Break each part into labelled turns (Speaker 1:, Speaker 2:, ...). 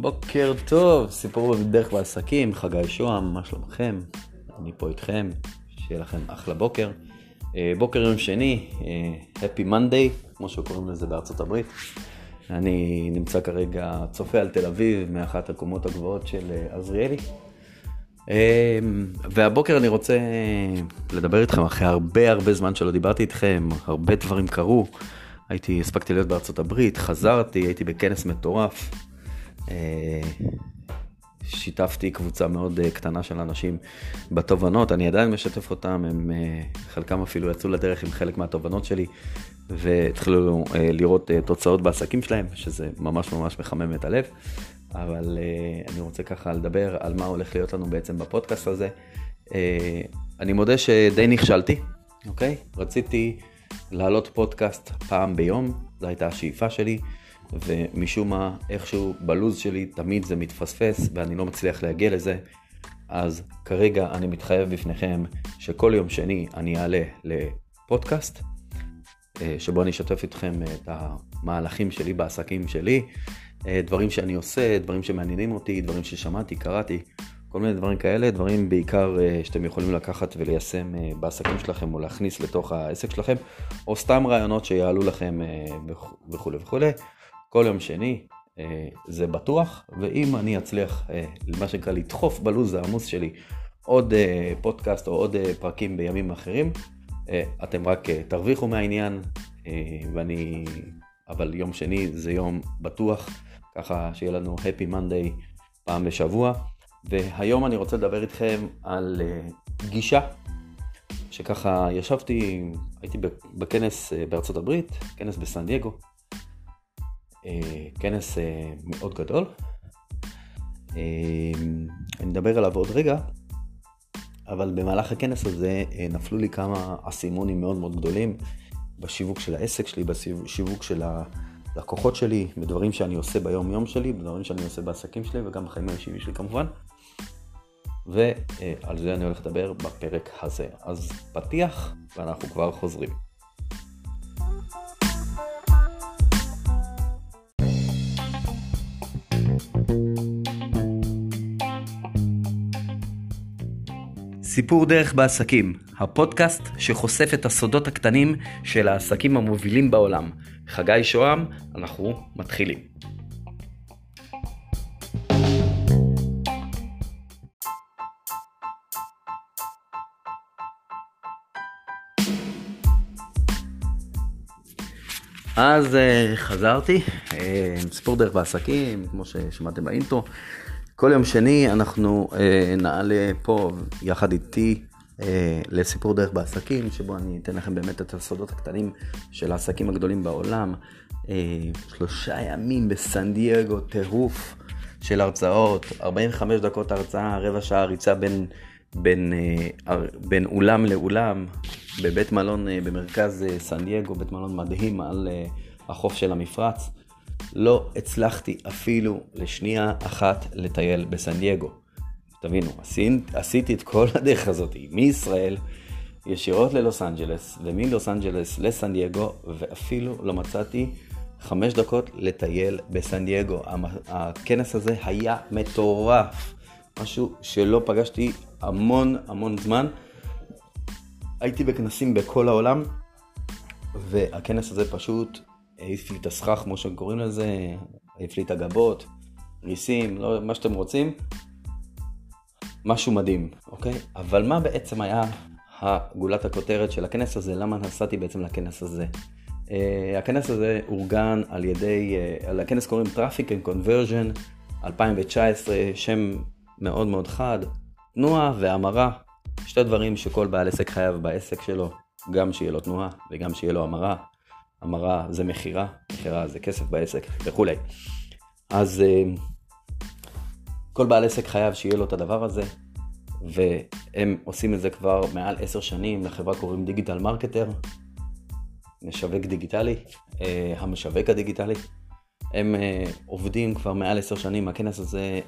Speaker 1: בוקר טוב, סיפור בדרך בעסקים, חגי שוהם, מה שלומכם? אני פה איתכם, שיהיה לכם אחלה בוקר. אה, בוקר יום שני, אה, Happy Monday, כמו שקוראים לזה בארצות הברית. אני נמצא כרגע, צופה על תל אביב, מאחת הקומות הגבוהות של אה, עזריאלי. והבוקר אני רוצה לדבר איתכם אחרי הרבה הרבה זמן שלא דיברתי איתכם, הרבה דברים קרו. הייתי, הספקתי להיות בארצות הברית, חזרתי, הייתי בכנס מטורף. אה, שיתפתי קבוצה מאוד אה, קטנה של אנשים בתובנות, אני עדיין משתף אותם, הם, אה, חלקם אפילו יצאו לדרך עם חלק מהתובנות שלי והתחילו לראות תוצאות בעסקים שלהם, שזה ממש ממש מחמם את הלב. אבל אני רוצה ככה לדבר על מה הולך להיות לנו בעצם בפודקאסט הזה. אני מודה שדי נכשלתי, אוקיי? רציתי להעלות פודקאסט פעם ביום, זו הייתה השאיפה שלי. ומשום מה, איכשהו בלוז שלי תמיד זה מתפספס ואני לא מצליח להגיע לזה. אז כרגע אני מתחייב בפניכם שכל יום שני אני אעלה לפודקאסט, אה, שבו אני אשתף איתכם את המהלכים שלי בעסקים שלי, אה, דברים שאני עושה, דברים שמעניינים אותי, דברים ששמעתי, קראתי, כל מיני דברים כאלה, דברים בעיקר אה, שאתם יכולים לקחת וליישם בעסקים שלכם או להכניס לתוך העסק שלכם, או סתם רעיונות שיעלו לכם וכולי וכולי. כל יום שני, אה, זה בטוח, ואם אני אצליח, אה, מה שנקרא, לדחוף בלו"ז העמוס שלי עוד אה, פודקאסט או עוד פרקים בימים אחרים, אתם רק תרוויחו מהעניין, ואני, אבל יום שני זה יום בטוח, ככה שיהיה לנו Happy Monday פעם בשבוע. והיום אני רוצה לדבר איתכם על גישה, שככה ישבתי, הייתי בכנס בארצות הברית, כנס בסן דייגו, כנס אה, מאוד גדול. אה, אני אדבר עליו עוד רגע, אבל במהלך הכנס הזה נפלו לי כמה אסימונים מאוד מאוד גדולים בשיווק של העסק שלי, בשיווק של הלקוחות שלי, בדברים שאני עושה ביום יום שלי, בדברים שאני עושה בעסקים שלי וגם בחיים האישיים שלי כמובן. ועל זה אני הולך לדבר בפרק הזה. אז פתיח ואנחנו כבר חוזרים. סיפור דרך בעסקים, הפודקאסט שחושף את הסודות הקטנים של העסקים המובילים בעולם. חגי שוהם, אנחנו מתחילים. אז uh, חזרתי, uh, סיפור דרך בעסקים, כמו ששמעתם באינטרו. כל יום שני אנחנו אה, נעלה פה יחד איתי אה, לסיפור דרך בעסקים, שבו אני אתן לכם באמת את הסודות הקטנים של העסקים הגדולים בעולם. אה, שלושה ימים בסן דייגו, טירוף של הרצאות, 45 דקות הרצאה, רבע שעה ריצה בין, בין, אה, בין אולם לאולם, בבית מלון אה, במרכז אה, סן דייגו, בית מלון מדהים על אה, החוף של המפרץ. לא הצלחתי אפילו לשנייה אחת לטייל בסן דייגו. תבינו, עשיתי את כל הדרך הזאת מישראל ישירות ללוס אנג'לס, ומלוס אנג'לס לסן דייגו, ואפילו לא מצאתי חמש דקות לטייל בסן דייגו. הכנס הזה היה מטורף, משהו שלא פגשתי המון המון זמן. הייתי בכנסים בכל העולם, והכנס הזה פשוט העיף לי את הסכך, כמו שהם קוראים לזה, העיף לי את הגבות, ריסים, לא, מה שאתם רוצים. משהו מדהים, אוקיי? אבל מה בעצם היה הגולת הכותרת של הכנס הזה? למה נסעתי בעצם לכנס הזה? Uh, הכנס הזה אורגן על ידי, uh, לכנס קוראים Traffic and Conversion 2019, שם מאוד מאוד חד, תנועה והמרה, שתי דברים שכל בעל עסק חייב בעסק שלו, גם שיהיה לו תנועה וגם שיהיה לו המרה. המרה זה מכירה, מכירה זה כסף בעסק וכולי. אז אה, כל בעל עסק חייב שיהיה לו את הדבר הזה, והם עושים את זה כבר מעל עשר שנים, לחברה קוראים Digital Marketer, משווק דיגיטלי, אה, המשווק הדיגיטלי. הם אה, עובדים כבר מעל עשר שנים, הכנס הזה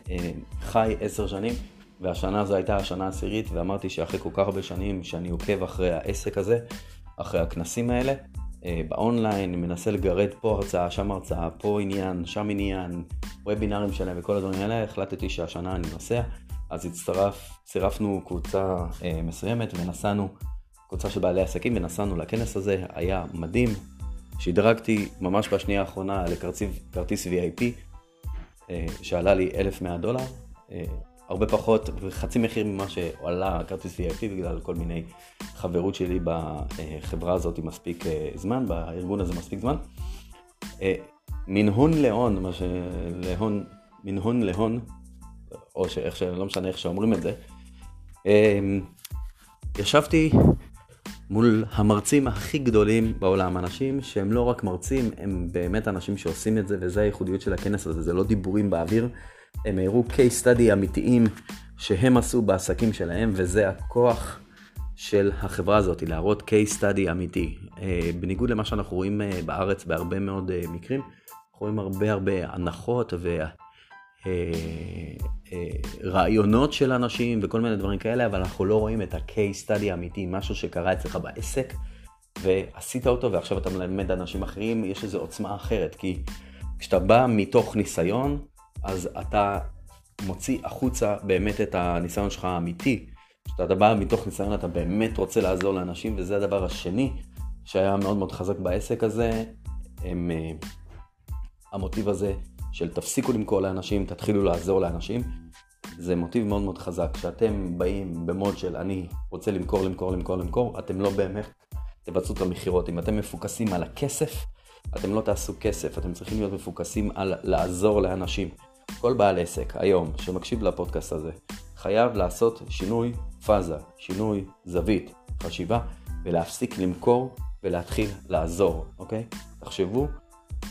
Speaker 1: חי עשר שנים, והשנה זו הייתה השנה העשירית, ואמרתי שאחרי כל כך הרבה שנים שאני עוקב אחרי העסק הזה, אחרי הכנסים האלה, באונליין, מנסה לגרד פה הרצאה, שם הרצאה, פה עניין, שם עניין, הוובינרים שלהם וכל הדברים האלה, החלטתי שהשנה אני נוסע, אז הצטרף, צירפנו קבוצה אה, מסוימת ונסענו, קבוצה של בעלי עסקים ונסענו לכנס הזה, היה מדהים, שדרגתי ממש בשנייה האחרונה לכרטיס VIP, אה, שעלה לי 1,100 דולר, אה, הרבה פחות, וחצי מחיר ממה שעלה כרטיס VIP בגלל כל מיני חברות שלי בחברה הזאת מספיק אה, זמן, בארגון הזה מספיק זמן. מן הון להון, מה ש... להון, מן הון להון, או שאיך ש... לא משנה איך שאומרים את זה. ישבתי מול המרצים הכי גדולים בעולם, אנשים שהם לא רק מרצים, הם באמת אנשים שעושים את זה, וזה הייחודיות של הכנס הזה, זה לא דיבורים באוויר, הם הראו case study אמיתיים שהם עשו בעסקים שלהם, וזה הכוח של החברה הזאת, להראות case study אמיתי. אה, בניגוד למה שאנחנו רואים אה, בארץ בהרבה מאוד אה, מקרים, אנחנו רואים הרבה הרבה הנחות רעיונות של אנשים וכל מיני דברים כאלה, אבל אנחנו לא רואים את ה-case study האמיתי, משהו שקרה אצלך בעסק, ועשית אותו ועכשיו אתה מלמד אנשים אחרים, יש איזו עוצמה אחרת, כי כשאתה בא מתוך ניסיון, אז אתה מוציא החוצה באמת את הניסיון שלך האמיתי. כשאתה בא מתוך ניסיון אתה באמת רוצה לעזור לאנשים, וזה הדבר השני שהיה מאוד מאוד חזק בעסק הזה, הם, uh, המוטיב הזה של תפסיקו למכור לאנשים, תתחילו לעזור לאנשים. זה מוטיב מאוד מאוד חזק. כשאתם באים במוד של אני רוצה למכור, למכור, למכור, למכור, אתם לא באמת תבצעו את המכירות. אם אתם מפוקסים על הכסף, אתם לא תעשו כסף, אתם צריכים להיות מפוקסים על לעזור לאנשים. כל בעל עסק היום שמקשיב לפודקאסט הזה חייב לעשות שינוי פאזה, שינוי זווית, חשיבה, ולהפסיק למכור ולהתחיל לעזור, אוקיי? תחשבו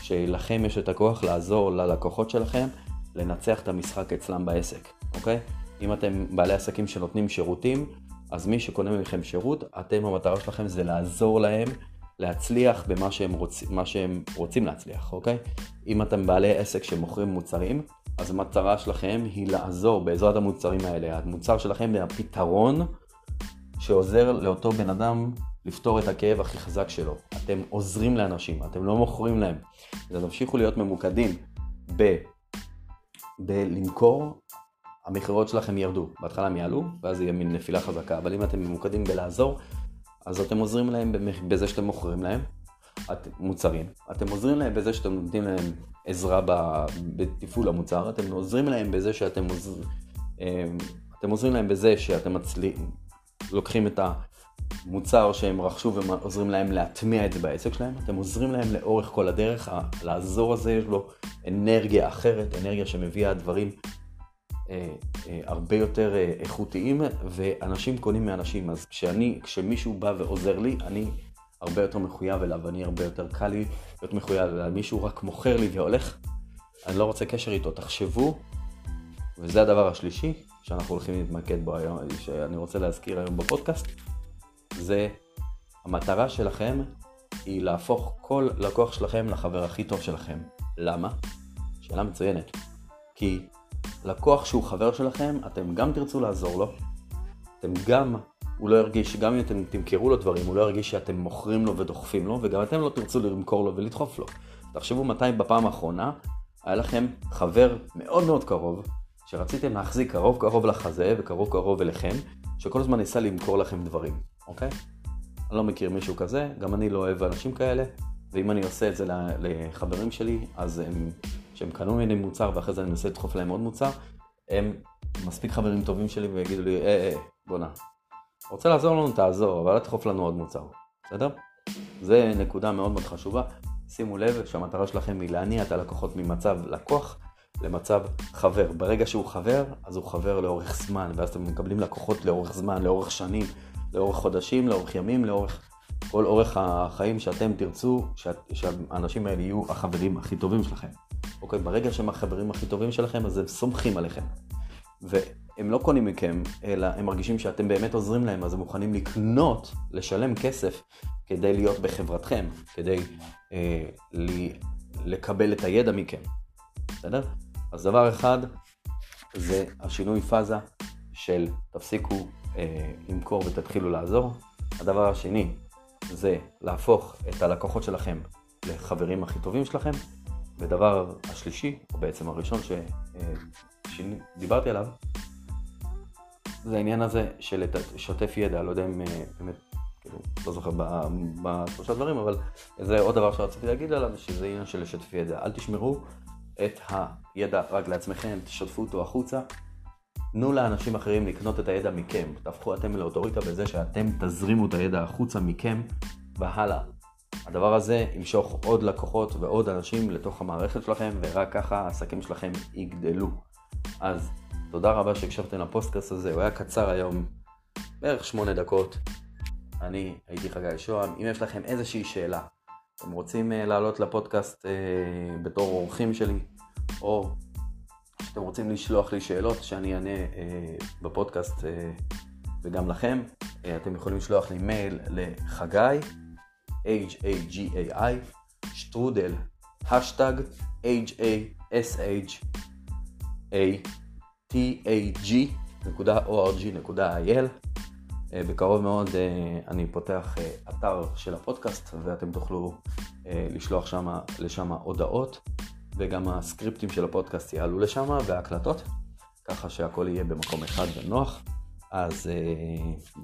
Speaker 1: שלכם יש את הכוח לעזור ללקוחות שלכם לנצח את המשחק אצלם בעסק, אוקיי? אם אתם בעלי עסקים שנותנים שירותים, אז מי שקונה מכם שירות, אתם המטרה שלכם זה לעזור להם להצליח במה שהם, רוצ... שהם רוצים להצליח, אוקיי? אם אתם בעלי עסק שמוכרים מוצרים, אז המטרה שלכם היא לעזור בעזרת המוצרים האלה. המוצר שלכם זה הפתרון שעוזר לאותו בן אדם לפתור את הכאב הכי חזק שלו. אתם עוזרים לאנשים, אתם לא מוכרים להם. אז תמשיכו להיות ממוקדים ב... בלמכור, המכירות שלכם ירדו. בהתחלה הם יעלו, ואז יהיה מין נפילה חזקה, אבל אם אתם ממוקדים בלעזור, אז אתם עוזרים להם בזה שאתם מוכרים להם את, מוצרים. אתם עוזרים להם בזה שאתם נותנים להם עזרה בתפעול המוצר, אתם עוזרים להם בזה שאתם עוזרים, אמ, אתם עוזרים להם בזה שאתם מצליחים, לוקחים את המוצר שהם רכשו ועוזרים להם להטמיע את זה בעסק שלהם, אתם עוזרים להם לאורך כל הדרך, לעזור הזה יש לו אנרגיה אחרת, אנרגיה שמביאה דברים אה, אה, הרבה יותר אה, איכותיים, ואנשים קונים מאנשים, אז כשאני, כשמישהו בא ועוזר לי, אני הרבה יותר מחויב אליו, אני הרבה יותר קל לי להיות מחויב אליו. מישהו רק מוכר לי והולך, אני לא רוצה קשר איתו. תחשבו, וזה הדבר השלישי שאנחנו הולכים להתמקד בו היום, שאני רוצה להזכיר היום בפודקאסט, זה המטרה שלכם היא להפוך כל לקוח שלכם לחבר הכי טוב שלכם. למה? שאלה מצוינת. כי לקוח שהוא חבר שלכם, אתם גם תרצו לעזור לו, אתם גם הוא לא ירגיש, גם אם אתם תמכרו לו דברים, הוא לא ירגיש שאתם מוכרים לו ודוחפים לו, וגם אתם לא תרצו למכור לו ולדחוף לו. תחשבו מתי בפעם האחרונה היה לכם חבר מאוד מאוד קרוב, שרציתם להחזיק קרוב קרוב לחזה וקרוב קרוב אליכם, שכל הזמן ניסה למכור לכם דברים, אוקיי? אני לא מכיר מישהו כזה, גם אני לא אוהב אנשים כאלה, ואם אני עושה את זה לחברים שלי, אז הם, שהם קנו ממני מוצר ואחרי זה אני מנסה לדחוף להם עוד מוצר, הם מספיק חברים טובים שלי ויגידו לי, אה, אה, בואנה, רוצה לעזור לנו, תעזור, אבל אל תדחוף לנו עוד מוצר, בסדר? זה נקודה מאוד מאוד חשובה. שימו לב שהמטרה שלכם היא להניע את הלקוחות ממצב לקוח למצב חבר. ברגע שהוא חבר, אז הוא חבר לאורך זמן, ואז אתם מקבלים לקוחות לאורך זמן, לאורך שנים, לאורך חודשים, לאורך ימים, לאורך כל אורך החיים שאתם תרצו שהאנשים האלה יהיו החברים הכי טובים שלכם. אוקיי, ברגע שהם החברים הכי טובים שלכם, אז הם סומכים עליכם. הם לא קונים מכם, אלא הם מרגישים שאתם באמת עוזרים להם, אז הם מוכנים לקנות, לשלם כסף, כדי להיות בחברתכם, כדי אה, לי, לקבל את הידע מכם, בסדר? אז דבר אחד זה השינוי פאזה של תפסיקו אה, למכור ותתחילו לעזור. הדבר השני זה להפוך את הלקוחות שלכם לחברים הכי טובים שלכם. ודבר השלישי, או בעצם הראשון שדיברתי עליו, זה העניין הזה של לשתף ידע, לא יודע אם באמת, כאילו, לא זוכר בשלושה דברים, אבל זה עוד דבר שרציתי להגיד עליו, שזה עניין של לשתף ידע. אל תשמרו את הידע רק לעצמכם, תשתפו אותו החוצה. תנו לאנשים אחרים לקנות את הידע מכם. תהפכו אתם לאוטוריטה בזה שאתם תזרימו את הידע החוצה מכם והלאה. הדבר הזה ימשוך עוד לקוחות ועוד אנשים לתוך המערכת שלכם, ורק ככה העסקים שלכם יגדלו. אז תודה רבה שהקשבתם לפוסטקאסט הזה, הוא היה קצר היום, בערך שמונה דקות. אני הייתי חגי שוהם. אם יש לכם איזושהי שאלה, אתם רוצים uh, לעלות לפודקאסט uh, בתור אורחים שלי, או שאתם רוצים לשלוח לי שאלות שאני אענה uh, בפודקאסט uh, וגם לכם, uh, אתם יכולים לשלוח לי מייל לחגי, H-A-G-A-I, שטרודל, השטג, H-A-S-H-A-T-A-G.org.il אה, בקרוב מאוד אה, אני פותח אה, אתר של הפודקאסט ואתם תוכלו לשלוח שמה, לשם הודעות וגם הסקריפטים של הפודקאסט יעלו לשם וההקלטות ככה שהכל יהיה במקום אחד ונוח. אז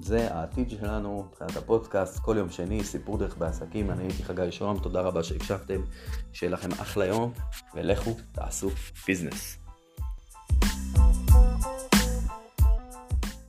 Speaker 1: זה העתיד שלנו מבחינת הפודקאסט, כל יום שני, סיפור דרך בעסקים, אני הייתי חגי שוהם, תודה רבה שהקשבתם, שיהיה לכם אחלה יום, ולכו תעשו ביזנס.